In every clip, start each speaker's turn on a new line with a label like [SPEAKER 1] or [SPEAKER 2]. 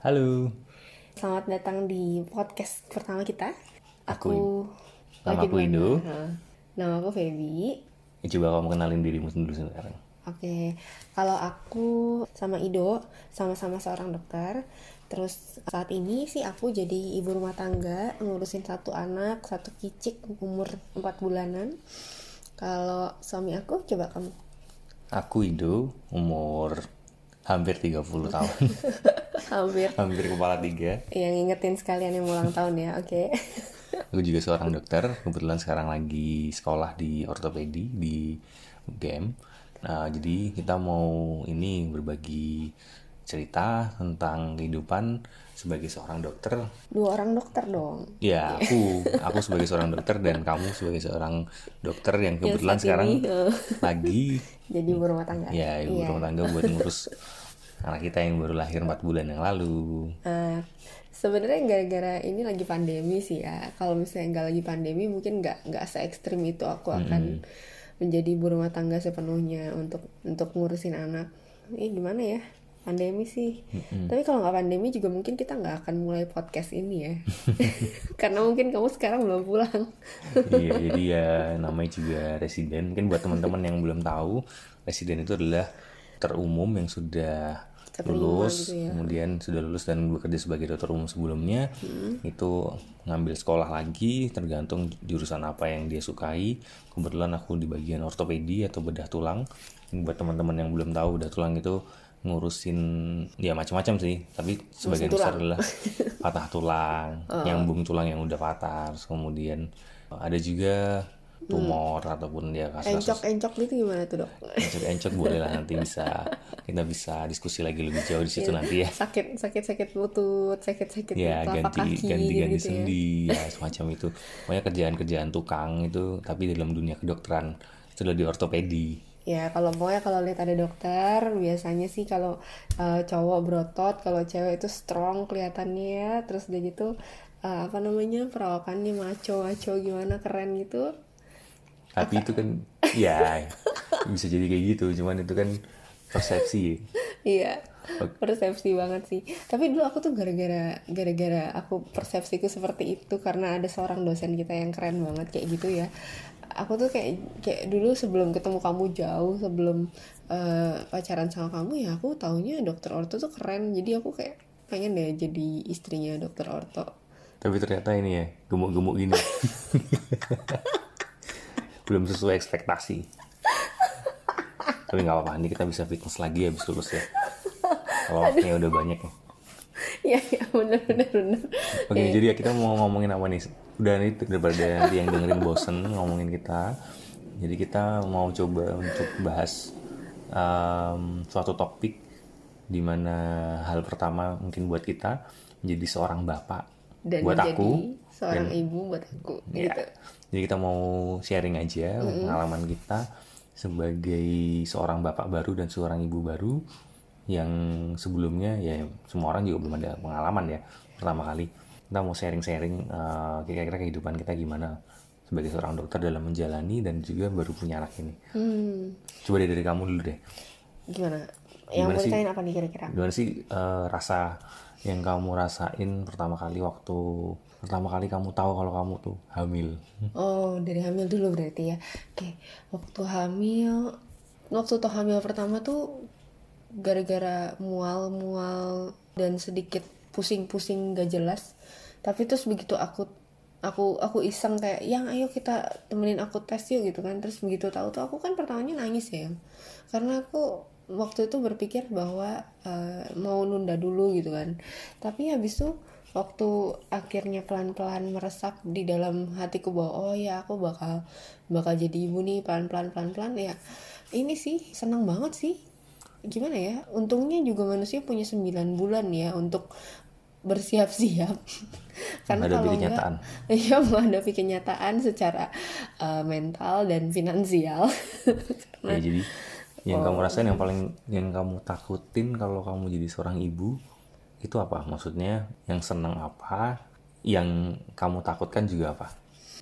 [SPEAKER 1] Halo.
[SPEAKER 2] Selamat datang di podcast pertama kita.
[SPEAKER 1] Aku- Nama aku
[SPEAKER 2] di mana?
[SPEAKER 1] Indo.
[SPEAKER 2] Nama aku Feby.
[SPEAKER 1] Ya, coba kamu kenalin dirimu dulu sekarang.
[SPEAKER 2] Oke, kalau aku sama Ido sama-sama seorang dokter. Terus saat ini sih aku jadi ibu rumah tangga ngurusin satu anak, satu kicik umur 4 bulanan. Kalau suami aku coba kamu.
[SPEAKER 1] Aku Ido, umur hampir 30 tahun.
[SPEAKER 2] Hampir
[SPEAKER 1] hampir kepala tiga.
[SPEAKER 2] yang ngingetin sekalian yang ulang tahun ya, oke.
[SPEAKER 1] Aku juga seorang dokter. Kebetulan sekarang lagi sekolah di ortopedi di UGM. Nah, jadi kita mau ini berbagi cerita tentang kehidupan sebagai seorang dokter.
[SPEAKER 2] Dua orang dokter dong.
[SPEAKER 1] Ya, aku aku sebagai seorang dokter dan kamu sebagai seorang dokter yang kebetulan
[SPEAKER 2] saat
[SPEAKER 1] sekarang
[SPEAKER 2] ini, eh,
[SPEAKER 1] lagi
[SPEAKER 2] Jadi ibu rumah tangga.
[SPEAKER 1] ya ibu
[SPEAKER 2] Iya.
[SPEAKER 1] rumah tangga buat ngurus anak kita yang baru lahir 4 bulan yang lalu.
[SPEAKER 2] Eh, sebenarnya gara-gara ini lagi pandemi sih ya. Kalau misalnya nggak lagi pandemi, mungkin nggak nggak se ekstrim itu aku akan menjadi ibu rumah tangga sepenuhnya untuk untuk ngurusin anak. Ini gimana ya? Pandemi sih. Tapi kalau nggak pandemi juga mungkin kita nggak akan mulai podcast ini ya. Karena mungkin kamu sekarang belum pulang.
[SPEAKER 1] iya, jadi ya namanya juga residen. Mungkin buat teman-teman yang belum tahu, residen itu adalah terumum yang sudah
[SPEAKER 2] Terima
[SPEAKER 1] lulus,
[SPEAKER 2] gitu ya.
[SPEAKER 1] kemudian sudah lulus dan bekerja sebagai dokter umum sebelumnya, itu ngambil sekolah lagi, tergantung jurusan apa yang dia sukai. Kebetulan aku di bagian ortopedi atau bedah tulang. Ini buat teman-teman yang belum tahu, bedah tulang itu ngurusin ya macam-macam sih, tapi sebagian besar adalah patah tulang, nyambung tulang yang udah patah, Terus kemudian ada juga tumor ataupun dia kasus
[SPEAKER 2] Encok-encok gitu gimana tuh dok?
[SPEAKER 1] encok-encok boleh lah nanti bisa kita bisa diskusi lagi lebih jauh di situ nanti ya.
[SPEAKER 2] Sakit sakit sakit lutut, sakit sakit
[SPEAKER 1] ya ganti
[SPEAKER 2] kaki,
[SPEAKER 1] ganti ganti
[SPEAKER 2] gitu-gitu ya.
[SPEAKER 1] sendi ya semacam itu. Pokoknya kerjaan-kerjaan tukang itu tapi dalam dunia kedokteran itu adalah di ortopedi
[SPEAKER 2] Ya kalau pokoknya kalau lihat ada dokter biasanya sih kalau uh, cowok berotot, kalau cewek itu strong kelihatannya ya. Terus udah gitu uh, apa namanya perawakannya maco maco gimana keren gitu.
[SPEAKER 1] tapi itu kan ya bisa jadi kayak gitu cuman itu kan persepsi
[SPEAKER 2] Iya persepsi banget sih. Tapi dulu aku tuh gara-gara gara-gara aku persepsiku seperti itu karena ada seorang dosen kita yang keren banget kayak gitu ya. Aku tuh kayak kayak dulu sebelum ketemu kamu jauh sebelum uh, pacaran sama kamu ya aku taunya dokter orto tuh keren. Jadi aku kayak pengen deh jadi istrinya dokter orto.
[SPEAKER 1] tapi ternyata ini ya gemuk-gemuk gini. Belum sesuai ekspektasi. Tapi nggak apa-apa ini kita bisa fitness lagi habis lulus ya. Kalau waktunya udah banyak ya
[SPEAKER 2] Iya iya bener bener bener.
[SPEAKER 1] oke jadi ya kita mau ngomongin apa nih udah nih daripada nanti yang dengerin bosen ngomongin kita jadi kita mau coba untuk bahas um, suatu topik di mana hal pertama mungkin buat kita menjadi seorang bapak
[SPEAKER 2] Dan
[SPEAKER 1] buat aku
[SPEAKER 2] seorang ibu buat aku
[SPEAKER 1] Ya.
[SPEAKER 2] gitu.
[SPEAKER 1] Jadi kita mau sharing aja pengalaman kita sebagai seorang bapak baru dan seorang ibu baru yang sebelumnya ya semua orang juga belum ada pengalaman ya pertama kali kita mau sharing-sharing eh, kira-kira kehidupan kita gimana sebagai seorang dokter dalam menjalani dan juga baru punya anak ini.
[SPEAKER 2] Hmm,
[SPEAKER 1] Coba deh dari kamu dulu deh.
[SPEAKER 2] gimana? Yang
[SPEAKER 1] Gimana
[SPEAKER 2] mau
[SPEAKER 1] sih?
[SPEAKER 2] apa nih kira-kira?
[SPEAKER 1] Gimana sih eh, rasa yang kamu rasain pertama kali waktu pertama kali kamu tahu kalau kamu tuh hamil?
[SPEAKER 2] Oh, dari hamil dulu berarti ya. Oke, waktu hamil, waktu tuh hamil pertama tuh gara-gara mual-mual dan sedikit pusing-pusing gak jelas. Tapi terus begitu aku aku aku iseng kayak yang ayo kita temenin aku tes yuk gitu kan. Terus begitu tahu tuh aku kan pertamanya nangis ya. Karena aku waktu itu berpikir bahwa eh, mau nunda dulu gitu kan. Tapi habis itu waktu akhirnya pelan-pelan meresap di dalam hatiku bahwa oh ya aku bakal bakal jadi ibu nih pelan-pelan pelan-pelan ya. Ini sih senang banget sih gimana ya untungnya juga manusia punya 9 bulan ya untuk bersiap-siap karena
[SPEAKER 1] Menghadapi
[SPEAKER 2] kalau
[SPEAKER 1] kenyataan.
[SPEAKER 2] enggak ya menghadapi kenyataan secara uh, mental dan finansial
[SPEAKER 1] Ya, jadi yang kamu rasain yang paling yang kamu takutin kalau kamu jadi seorang ibu itu apa? Maksudnya yang senang apa? Yang kamu takutkan juga apa?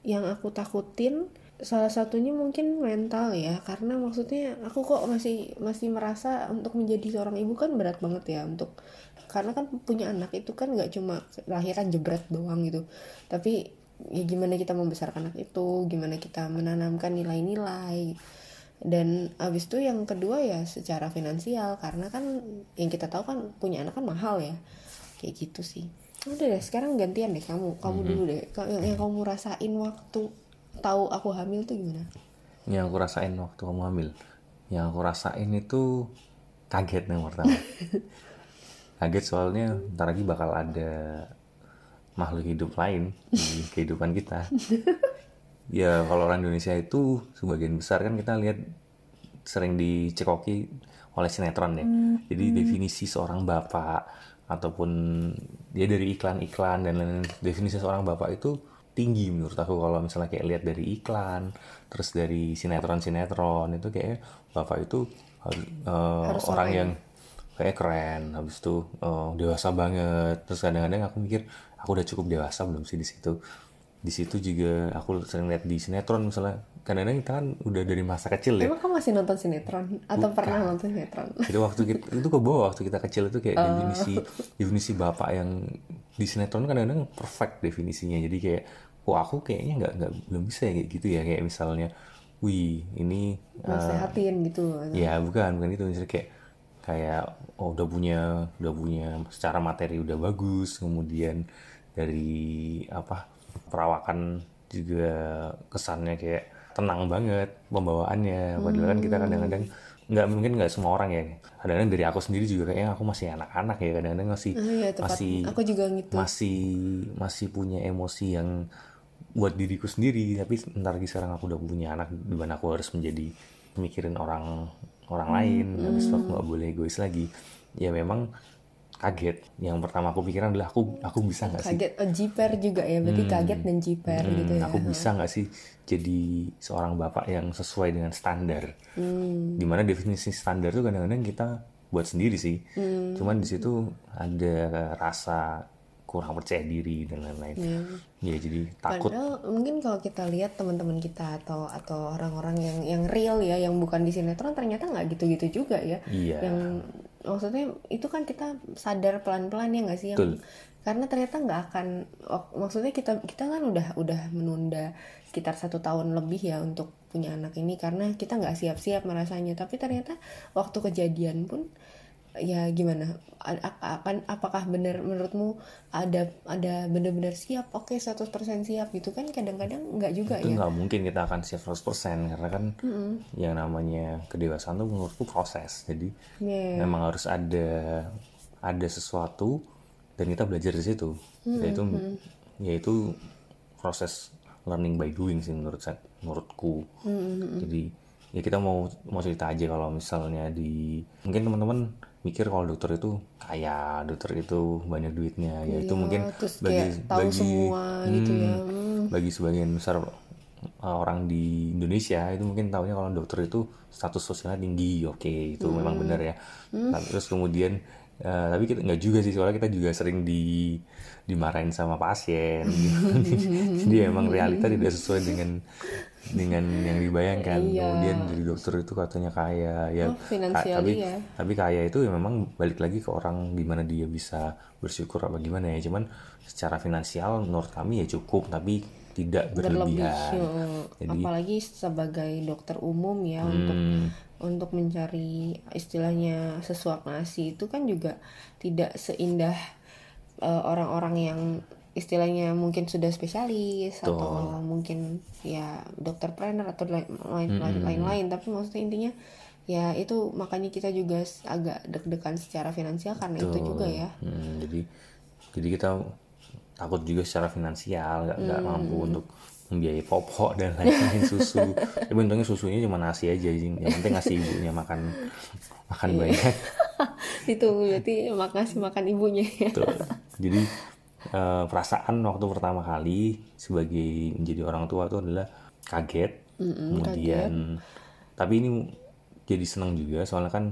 [SPEAKER 2] yang aku takutin salah satunya mungkin mental ya karena maksudnya aku kok masih masih merasa untuk menjadi seorang ibu kan berat banget ya untuk karena kan punya anak itu kan nggak cuma lahiran jebret doang gitu tapi ya gimana kita membesarkan anak itu gimana kita menanamkan nilai-nilai. Dan abis itu yang kedua ya secara finansial karena kan yang kita tahu kan punya anak kan mahal ya kayak gitu sih. Udah deh sekarang gantian deh kamu kamu dulu deh yang, yang kamu rasain waktu tahu aku hamil tuh gimana?
[SPEAKER 1] Yang aku rasain waktu kamu hamil. Yang aku rasain itu kaget yang pertama. Kaget soalnya ntar lagi bakal ada makhluk hidup lain di kehidupan kita. Ya kalau orang Indonesia itu sebagian besar kan kita lihat sering dicekoki oleh sinetron ya. Jadi definisi seorang bapak ataupun dia dari iklan-iklan dan lain-lain. Definisi seorang bapak itu tinggi menurut aku kalau misalnya kayak lihat dari iklan terus dari sinetron-sinetron itu kayak bapak itu harus, eh,
[SPEAKER 2] Harus
[SPEAKER 1] orang yang kayak keren habis itu eh, dewasa banget. Terus kadang-kadang aku mikir aku udah cukup dewasa belum sih di situ? Di situ juga aku sering lihat di sinetron misalnya kadang-kadang kita kan udah dari masa kecil ya.
[SPEAKER 2] Emang kamu masih nonton sinetron? Atau pernah nonton sinetron?
[SPEAKER 1] Itu waktu kita itu ke bawah waktu kita kecil itu kayak definisi definisi bapak yang di sinetron kadang-kadang perfect definisinya. Jadi kayak kok aku kayaknya nggak nggak belum bisa ya kayak gitu ya. Kayak misalnya wih ini eh,
[SPEAKER 2] nasehatin gitu.
[SPEAKER 1] ya bukan bukan itu misalnya kayak kayak oh udah punya udah punya secara materi udah bagus. Kemudian dari apa perawakan juga kesannya kayak tenang banget pembawaannya. Padahal kan kita kadang-kadang nggak mungkin nggak semua orang ya. Kadang-kadang dari aku sendiri juga kayaknya aku masih anak-anak ya. Kadang-kadang masih
[SPEAKER 2] Oh iya,
[SPEAKER 1] masih
[SPEAKER 2] aku juga gitu.
[SPEAKER 1] masih masih punya emosi yang buat diriku sendiri tapi ntar lagi sekarang aku udah punya anak di mana aku harus menjadi mikirin orang orang lain. Habis itu aku nggak boleh egois lagi. Ya memang kaget. Yang pertama aku pikiran adalah aku aku bisa nggak sih?
[SPEAKER 2] Kaget oh, jiper juga ya. Berarti kaget dan jiper
[SPEAKER 1] Hmm,
[SPEAKER 2] gitu ya.
[SPEAKER 1] Aku bisa nggak sih jadi seorang bapak yang sesuai dengan standar?
[SPEAKER 2] Hmm.
[SPEAKER 1] di mana definisi standar tuh kadang-kadang kita buat sendiri sih.
[SPEAKER 2] Hmm.
[SPEAKER 1] cuman di situ ada rasa kurang percaya diri dan lain-lain ya jadi takut
[SPEAKER 2] Padahal mungkin kalau kita lihat teman-teman kita atau atau orang-orang yang yang real ya yang bukan di sinetron ternyata nggak gitu-gitu juga ya.
[SPEAKER 1] Iya.
[SPEAKER 2] Yang maksudnya itu kan kita sadar pelan-pelan ya nggak sih yang
[SPEAKER 1] Betul.
[SPEAKER 2] karena ternyata nggak akan maksudnya kita kita kan udah udah menunda sekitar satu tahun lebih ya untuk punya anak ini karena kita nggak siap-siap merasanya tapi ternyata waktu kejadian pun ya gimana? Akan apakah benar menurutmu ada ada benar-benar siap? Oke 100% siap gitu kan? Kadang-kadang nggak juga
[SPEAKER 1] itu
[SPEAKER 2] ya.
[SPEAKER 1] nggak mungkin kita akan siap 100% karena kan yang namanya kedewasaan tuh menurutku proses. Jadi
[SPEAKER 2] Iya.
[SPEAKER 1] memang harus ada ada sesuatu dan kita belajar di situ. Yaitu yaitu proses learning by doing sih menurut saya menurutku. Jadi ya kita mau mau cerita aja kalau misalnya di mungkin teman-teman mikir kalau dokter itu kaya dokter itu banyak duitnya. Ya itu
[SPEAKER 2] Iya,
[SPEAKER 1] mungkin bagi bagi
[SPEAKER 2] semua gitu ya.
[SPEAKER 1] Hmm, bagi sebagian besar uh, orang di Indonesia itu mungkin tahunya kalau dokter itu status sosialnya tinggi oke itu memang
[SPEAKER 2] Hmm.
[SPEAKER 1] benar ya. Tapi terus kemudian uh, tapi kita nggak juga sih soalnya kita juga sering di dimarahin sama pasien. Jadi emang realita tidak sesuai dengan dengan yang dibayangkan.
[SPEAKER 2] Iya.
[SPEAKER 1] kemudian jadi dokter itu katanya kaya. Ya
[SPEAKER 2] Oh, financially
[SPEAKER 1] tapi
[SPEAKER 2] ya.
[SPEAKER 1] tapi kaya itu ya memang balik lagi ke orang gimana dia bisa bersyukur apa gimana ya. Cuman secara finansial menurut kami ya cukup tapi tidak
[SPEAKER 2] berlebih
[SPEAKER 1] berlebihan.
[SPEAKER 2] eh,
[SPEAKER 1] Jadi-
[SPEAKER 2] apalagi sebagai dokter umum ya untuk
[SPEAKER 1] Hmm,
[SPEAKER 2] untuk mencari istilahnya sesuap nasi itu kan juga tidak seindah eh, orang-orang yang istilahnya mungkin sudah spesialis atau mungkin ya dokter trainer atau lain lain lain lain tapi maksudnya intinya ya itu makanya kita juga agak deg-degan secara finansial karena itu juga ya.
[SPEAKER 1] Hmm, jadi jadi kita takut juga secara finansial nggak nggak mampu untuk membiayai popok dan lain-lain susu. Tapi untungnya susunya cuma nasi aja yang penting ngasih ibunya makan makan banyak.
[SPEAKER 2] Itu berarti makasih makan ibunya ya.
[SPEAKER 1] Tuh. Jadi eh, perasaan waktu pertama kali sebagai menjadi orang tua itu adalah kaget, kemudian tapi ini jadi senang juga soalnya kan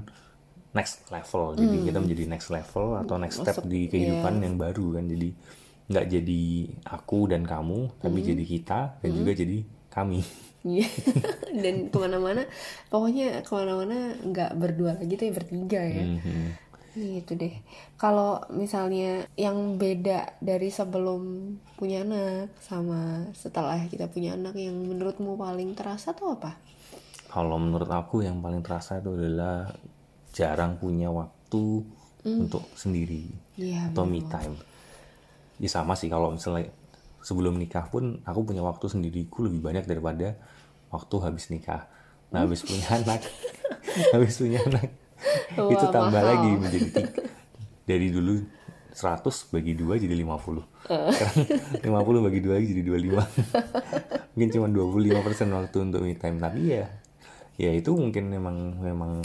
[SPEAKER 1] next level, jadi kita menjadi next level atau next step di kehidupan yang baru kan, jadi nggak jadi aku dan kamu, tapi jadi kita dan juga jadi kami.
[SPEAKER 2] Iya. dan ke mana-mana pokoknya ke mana-mana nggak berdua lagi ya bertiga ya.
[SPEAKER 1] Mhm.
[SPEAKER 2] Gitu deh. Kalau misalnya yang beda dari sebelum punya anak sama setelah kita punya anak yang menurutmu paling terasa tuh apa?
[SPEAKER 1] Kalau menurut aku yang paling terasa itu adalah jarang punya waktu untuk sendiri
[SPEAKER 2] Iya,
[SPEAKER 1] atau me time. Ya sama sih kalau misalnya sebelum nikah pun aku punya waktu sendiriku lebih banyak daripada waktu habis nikah. Nah habis punya anak, habis punya anak
[SPEAKER 2] Wah,
[SPEAKER 1] itu tambah
[SPEAKER 2] mahal.
[SPEAKER 1] lagi menjadi tiga. Dari dulu 100 bagi dua jadi 50 Sekarang 50 bagi dua lagi jadi 25 Mungkin cuma 25% waktu untuk me time Tapi ya ya itu mungkin memang memang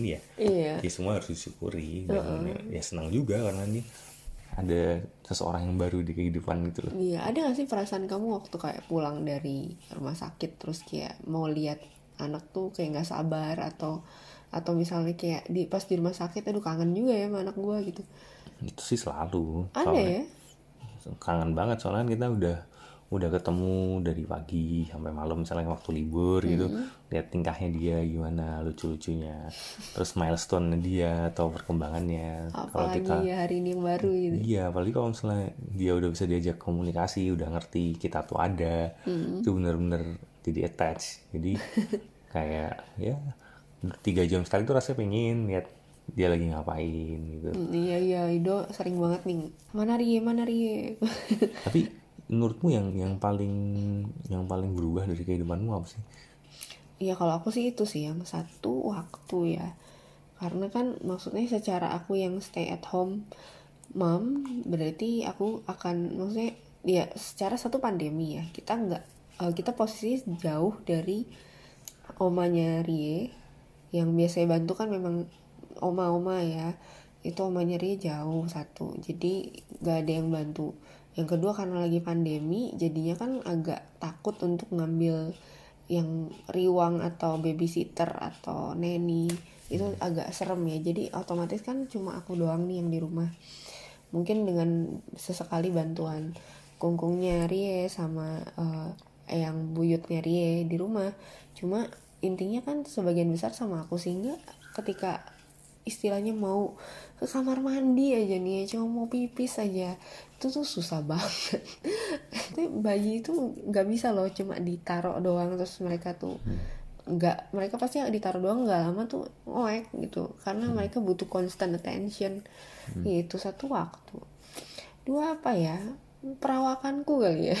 [SPEAKER 1] ini ya.
[SPEAKER 2] Iya.
[SPEAKER 1] Ya semua harus disyukuri. Dan ya senang juga karena ini ada seseorang yang baru di kehidupan gitu loh.
[SPEAKER 2] Iya ada gak sih perasaan kamu waktu kayak pulang dari rumah sakit terus kayak mau lihat anak tuh kayak nggak sabar atau atau misalnya kayak di pas di rumah sakit aduh kangen juga ya sama anak gua gitu.
[SPEAKER 1] Itu sih selalu.
[SPEAKER 2] Ada
[SPEAKER 1] soalnya
[SPEAKER 2] ya?
[SPEAKER 1] Kangen banget soalnya kan kita udah udah ketemu dari pagi sampai malam misalnya waktu libur gitu. Lihat tingkahnya dia gimana lucu-lucunya. Terus milestone dia atau perkembangannya. Kalau kita
[SPEAKER 2] ya hari ini yang baru gitu.
[SPEAKER 1] Iya, apalagi kalau misalnya dia udah bisa diajak komunikasi, udah ngerti kita tuh ada, itu bener-bener jadi attach. Jadi kayak ya tiga jam sekali tuh rasanya pengen lihat dia lagi ngapain gitu.
[SPEAKER 2] Hmm, iya iya Ido sering banget nih mana Rie mana Rie
[SPEAKER 1] Tapi menurutmu yang yang paling yang paling berubah dari kehidupanmu apa sih?
[SPEAKER 2] Iya kalau aku sih itu sih yang satu waktu ya karena kan maksudnya secara aku yang stay at home mom berarti aku akan maksudnya ya secara satu pandemi ya kita nggak eh, kita posisi jauh dari omanya Rie yang biasanya bantu kan memang oma-oma ya. Itu omanya Rie jauh satu. Jadi nggak ada yang bantu. Yang kedua karena lagi pandemi jadinya kan agak takut untuk ngambil yang riwang atau babysitter atau neni itu agak serem ya. Jadi otomatis kan cuma aku doang nih yang di rumah. Mungkin dengan sesekali bantuan kungkungnya Rie sama eh, yang buyutnya Rie di rumah. Cuma intinya kan sebagian besar sama aku sehingga ketika istilahnya mau ke kamar mandi aja nih cuma mau pipis aja itu tuh susah banget. Itu bayi itu nggak bisa loh cuma ditaruh doang terus mereka tuh nggak mereka pasti ditaruh doang nggak lama tuh oek gitu karena mereka butuh constant attention. Itu satu waktu. Dua apa ya perawakanku kali ya.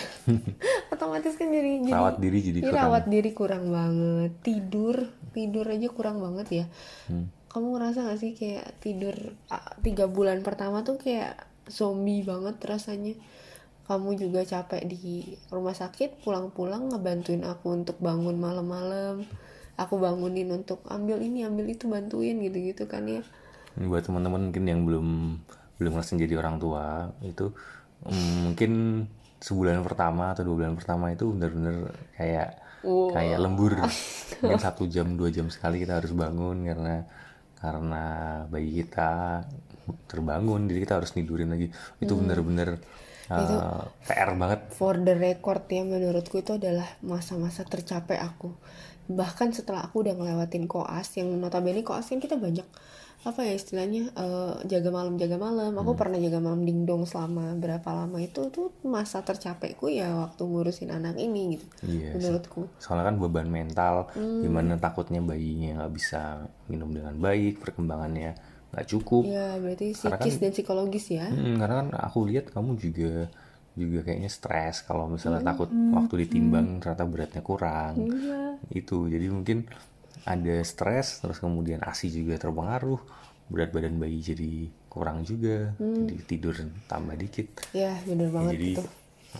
[SPEAKER 2] Otomatis kan jadi jadi
[SPEAKER 1] Rawat diri jadi kurang.
[SPEAKER 2] rawat diri kurang banget. Tidur tidur aja kurang banget ya.
[SPEAKER 1] Hmm.
[SPEAKER 2] kamu ngerasa gak sih kayak tidur tiga bulan pertama tuh kayak zombie banget rasanya? Kamu juga capek di rumah sakit pulang-pulang ngebantuin aku untuk bangun malam-malam. Aku bangunin untuk ambil ini ambil itu bantuin gitu-gitu kan ya.
[SPEAKER 1] Buat teman-teman mungkin yang belum belum langsung jadi orang tua itu mungkin sebulan pertama atau dua bulan pertama itu benar-benar kayak
[SPEAKER 2] Wow.
[SPEAKER 1] kayak lembur. Mungkin satu jam dua jam sekali kita harus bangun karena karena bayi kita terbangun jadi kita harus tidurin lagi. Itu benar-benar uh, PR banget.
[SPEAKER 2] for the record ya menurutku itu adalah masa-masa tercapek aku bahkan setelah aku udah ngelewatin koas yang notabene koas kan kita banyak apa ya istilahnya eh, jaga malam jaga malam. Aku pernah jaga malam dingdong selama berapa lama itu tuh masa tercapekku ya waktu ngurusin anak ini gitu
[SPEAKER 1] Iya,
[SPEAKER 2] menurutku.
[SPEAKER 1] Soalnya kan beban mental gimana takutnya bayinya nggak bisa minum dengan baik perkembangannya nggak cukup.
[SPEAKER 2] Ya berarti psikis
[SPEAKER 1] kan-
[SPEAKER 2] dan psikologis ya.
[SPEAKER 1] Mm, karena kan aku lihat kamu juga juga kayaknya stres kalau misalnya takut waktu ditimbang ternyata beratnya kurang.
[SPEAKER 2] Iya.
[SPEAKER 1] itu jadi mungkin ada stres terus kemudian asi juga terpengaruh berat badan bayi jadi kurang juga jadi tidur tambah dikit.
[SPEAKER 2] Ya bener
[SPEAKER 1] Ya,
[SPEAKER 2] banget
[SPEAKER 1] jadi
[SPEAKER 2] itu.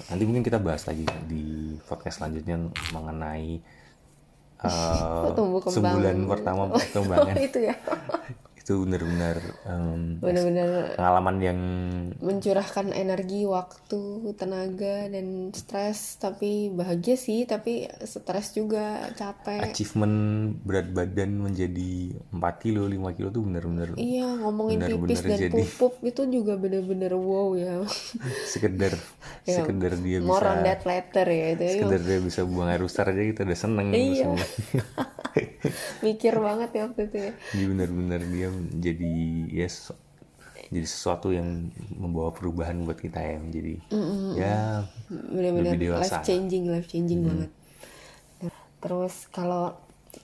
[SPEAKER 1] nanti mungkin kita bahas lagi di podcast selanjutnya mengenai uh, sebulan pertama perkembangan
[SPEAKER 2] itu ya
[SPEAKER 1] itu benar-benar em,
[SPEAKER 2] bener-bener
[SPEAKER 1] pengalaman yang
[SPEAKER 2] mencurahkan energi, waktu, tenaga dan stres. Tapi bahagia sih tapi stres juga capek.
[SPEAKER 1] Achievement berat badan menjadi 4 kilo 5 kilo tuh benar-benar
[SPEAKER 2] iya ngomongin
[SPEAKER 1] Bener-bener
[SPEAKER 2] pipis dan
[SPEAKER 1] jadi-
[SPEAKER 2] pupuk itu juga bener-bener wow ya.
[SPEAKER 1] Sekedar
[SPEAKER 2] Ya,
[SPEAKER 1] sekedar dia
[SPEAKER 2] more on
[SPEAKER 1] bisa
[SPEAKER 2] that later ya itu
[SPEAKER 1] sekedar dia bisa buang air besar aja kita udah seneng
[SPEAKER 2] Iya. Mikir banget ya waktu itu ya.
[SPEAKER 1] Jadi benar-benar dia jadi ya sesu- jadi sesuatu yang membawa perubahan buat kita ya. Menjadi ya
[SPEAKER 2] bener-bener
[SPEAKER 1] Lebih dewasa.
[SPEAKER 2] life changing life changing banget. Terus kalau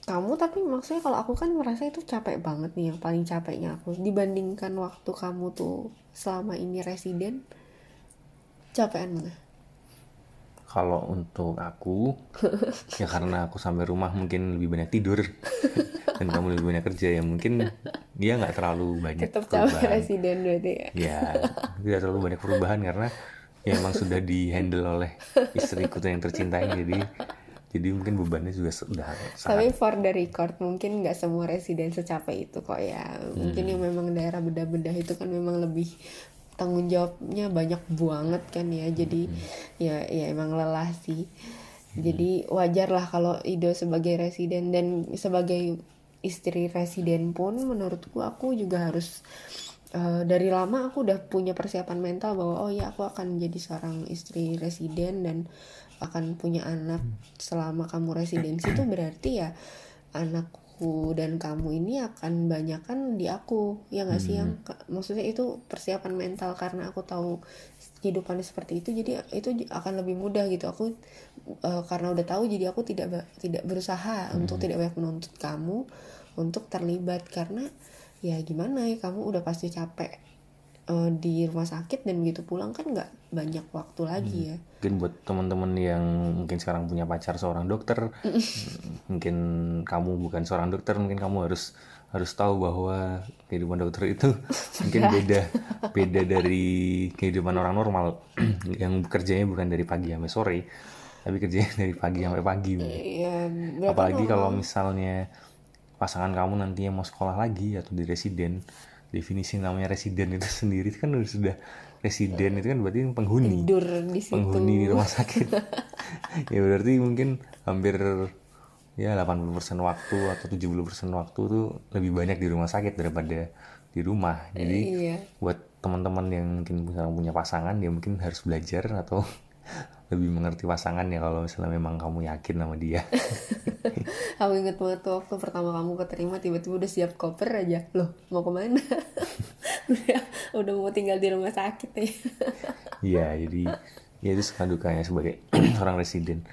[SPEAKER 2] kamu tapi maksudnya kalau aku kan merasa itu capek banget nih yang paling capeknya aku. Dibandingkan waktu kamu tuh selama ini residen capekan mana
[SPEAKER 1] kalau untuk aku ya karena aku sampai rumah mungkin lebih banyak tidur. Dan kamu lebih banyak kerja ya mungkin dia nggak terlalu banyak
[SPEAKER 2] tetap
[SPEAKER 1] perubahan.
[SPEAKER 2] residen berarti ya?
[SPEAKER 1] Ya tidak terlalu banyak perubahan karena ya emang sudah di handle oleh istriku yang tercintai jadi jadi mungkin bebannya juga sudah
[SPEAKER 2] tapi
[SPEAKER 1] sangat
[SPEAKER 2] for the record mungkin nggak semua residen secapek itu kok ya. Mungkin yang memang daerah bedah-bedah itu kan memang lebih tanggung jawabnya banyak banget kan ya. Jadi ya ya emang lelah sih. Jadi wajar lah kalau Ido sebagai residen dan sebagai istri residen pun menurutku aku juga harus eh, dari lama aku udah punya persiapan mental bahwa oh ya aku akan menjadi seorang istri residen dan akan punya anak selama kamu residensi itu berarti ya anakku dan kamu ini akan banyakan di aku. Ya nggak sih yang maksudnya itu persiapan mental karena aku tahu kehidupannya seperti itu jadi itu akan lebih mudah gitu. Aku eh, karena udah tahu jadi aku tidak tidak berusaha untuk tidak banyak menuntut kamu untuk terlibat. Karena ya gimana ya kamu udah pasti capek eh, di rumah sakit dan begitu pulang kan nggak banyak waktu lagi ya.
[SPEAKER 1] Mungkin buat teman-teman yang mungkin sekarang punya pacar seorang dokter mungkin kamu bukan seorang dokter mungkin kamu harus harus tahu bahwa kehidupan dokter itu mungkin beda beda dari kehidupan orang normal. Yang bekerjanya bukan dari pagi sampai sore tapi kerjanya dari pagi sampai pagi
[SPEAKER 2] ya
[SPEAKER 1] apalagi kalau misalnya pasangan kamu nantinya mau sekolah lagi atau di residen definisi namanya residen itu sendiri kan udah sudah residen itu kan berarti penghuni.
[SPEAKER 2] Tidur di situ.
[SPEAKER 1] Penghuni di rumah sakit. Ya berarti mungkin hampir ya 80% waktu atau 70% waktu tuh lebih banyak di rumah sakit daripada di rumah. Jadi
[SPEAKER 2] iya.
[SPEAKER 1] buat teman-teman yang mungkin sekarang punya pasangan dia mungkin harus belajar atau lebih mengerti pasangan ya kalau misalnya memang kamu yakin sama dia.
[SPEAKER 2] Aku inget banget tuh waktu pertama kamu keterima tiba-tiba udah siap koper aja. Loh mau ke mana? udah, udah mau tinggal di rumah sakit ya.
[SPEAKER 1] Iya, jadi ya itu suka dukanya sebagai orang residen.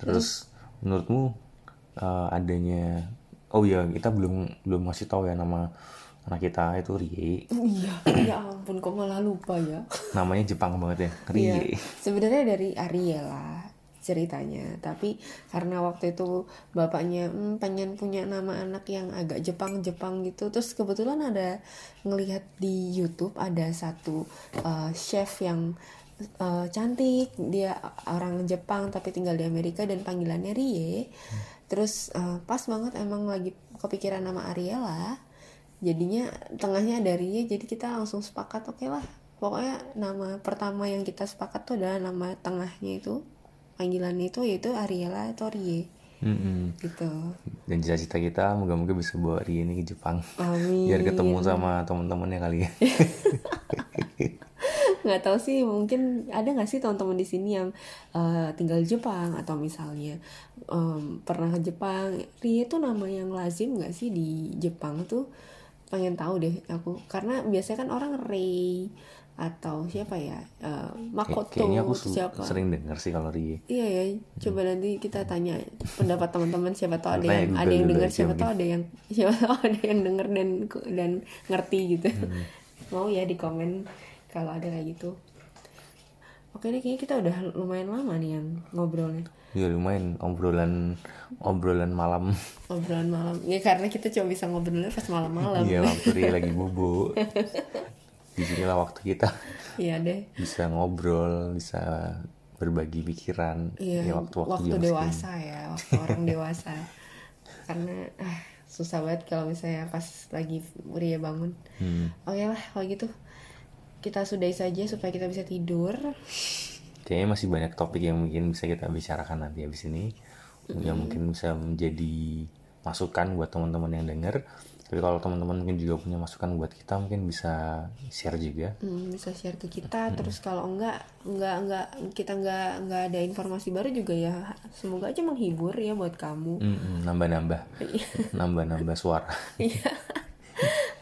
[SPEAKER 1] Terus? menurutmu eh, adanya oh iya kita belum belum ngasih tahu ya nama anak kita itu Rie.
[SPEAKER 2] Iya ya ampun kok malah lupa ya
[SPEAKER 1] Namanya Jepang banget ya,
[SPEAKER 2] Iya
[SPEAKER 1] Rie.
[SPEAKER 2] sebenarnya dari Ariel lah ceritanya tapi karena waktu itu bapaknya "Hmm, pengen punya nama anak yang agak Jepang-Jepang gitu terus kebetulan ada ngelihat di YouTube ada satu uh, chef yang uh, cantik dia orang Jepang tapi tinggal di Amerika dan panggilannya Rie terus uh, pas banget emang lagi kepikiran nama Ariela jadinya tengahnya ada Rie jadi kita langsung sepakat oke lah pokoknya nama pertama yang kita sepakat tuh adalah nama tengahnya itu panggilannya itu yaitu Ariela atau Rie
[SPEAKER 1] Mm-mm.
[SPEAKER 2] gitu
[SPEAKER 1] Dan cita-cita kita moga-moga bisa bawa Rie ini ke Jepang.
[SPEAKER 2] amin
[SPEAKER 1] Biar ketemu sama teman-temannya kali ya.
[SPEAKER 2] nggak tahu sih mungkin ada nggak sih teman-teman di sini yang eh, tinggal di Jepang? Atau misalnya em, pernah ke Jepang? Rie itu nama yang lazim nggak sih di Jepang tuh? Pengen tahu deh aku. Karena biasanya kan orang Rei atau siapa ya?
[SPEAKER 1] Kay-
[SPEAKER 2] Makoto
[SPEAKER 1] Kayaknya aku
[SPEAKER 2] siapa?
[SPEAKER 1] sering dengar sih kalau Rie.
[SPEAKER 2] Iya ya, coba nanti kita tanya pendapat teman-teman siapa tahu ada yang ada yang dengar siapa tahu ada yang siapa tahu ada yang dengar dan dan ngerti gitu.
[SPEAKER 1] Hmm.
[SPEAKER 2] Mau ya di komen kalau ada kayak gitu. Oke deh kayaknya kita udah lumayan lama nih yang ngobrolnya.
[SPEAKER 1] Ya lumayan obrolan obrolan malam.
[SPEAKER 2] Obrolan malam. Ya karena kita cuma bisa ngobrolnya pas malam-malam.
[SPEAKER 1] Iya waktu Rie lagi bubuk. Di sinilah waktu kita
[SPEAKER 2] Iya deh.
[SPEAKER 1] bisa ngobrol, bisa berbagi pikiran.
[SPEAKER 2] Iya,
[SPEAKER 1] ya waktu-waktu
[SPEAKER 2] waktu
[SPEAKER 1] jam
[SPEAKER 2] dewasa ya, waktu orang dewasa. Karena ah, susah banget kalau misalnya pas lagi Ria bangun
[SPEAKER 1] Hmm.
[SPEAKER 2] oke lah kalau gitu kita sudahi saja supaya kita bisa tidur
[SPEAKER 1] Kayaknya masih banyak topik yang mungkin bisa kita bicarakan nanti habis ini. Yang mungkin bisa menjadi masukan buat teman-teman yang denger. Tapi kalau teman-teman mungkin juga punya masukan buat kita, mungkin bisa share juga.
[SPEAKER 2] Hmm, bisa share ke kita terus kalau enggak enggak enggak kita enggak enggak ada informasi baru juga ya semoga aja menghibur ya buat kamu
[SPEAKER 1] Mm-mm, Nambah-nambah, nambah-nambah suara.
[SPEAKER 2] Iya.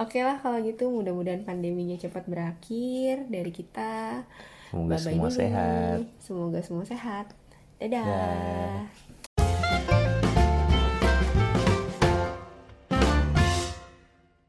[SPEAKER 2] Oke lah kalau gitu mudah-mudahan pandeminya cepat berakhir dari kita.
[SPEAKER 1] Semoga
[SPEAKER 2] Bye-bye
[SPEAKER 1] semua
[SPEAKER 2] dulu.
[SPEAKER 1] sehat.
[SPEAKER 2] Semoga semua sehat. Dadah.
[SPEAKER 1] Dah.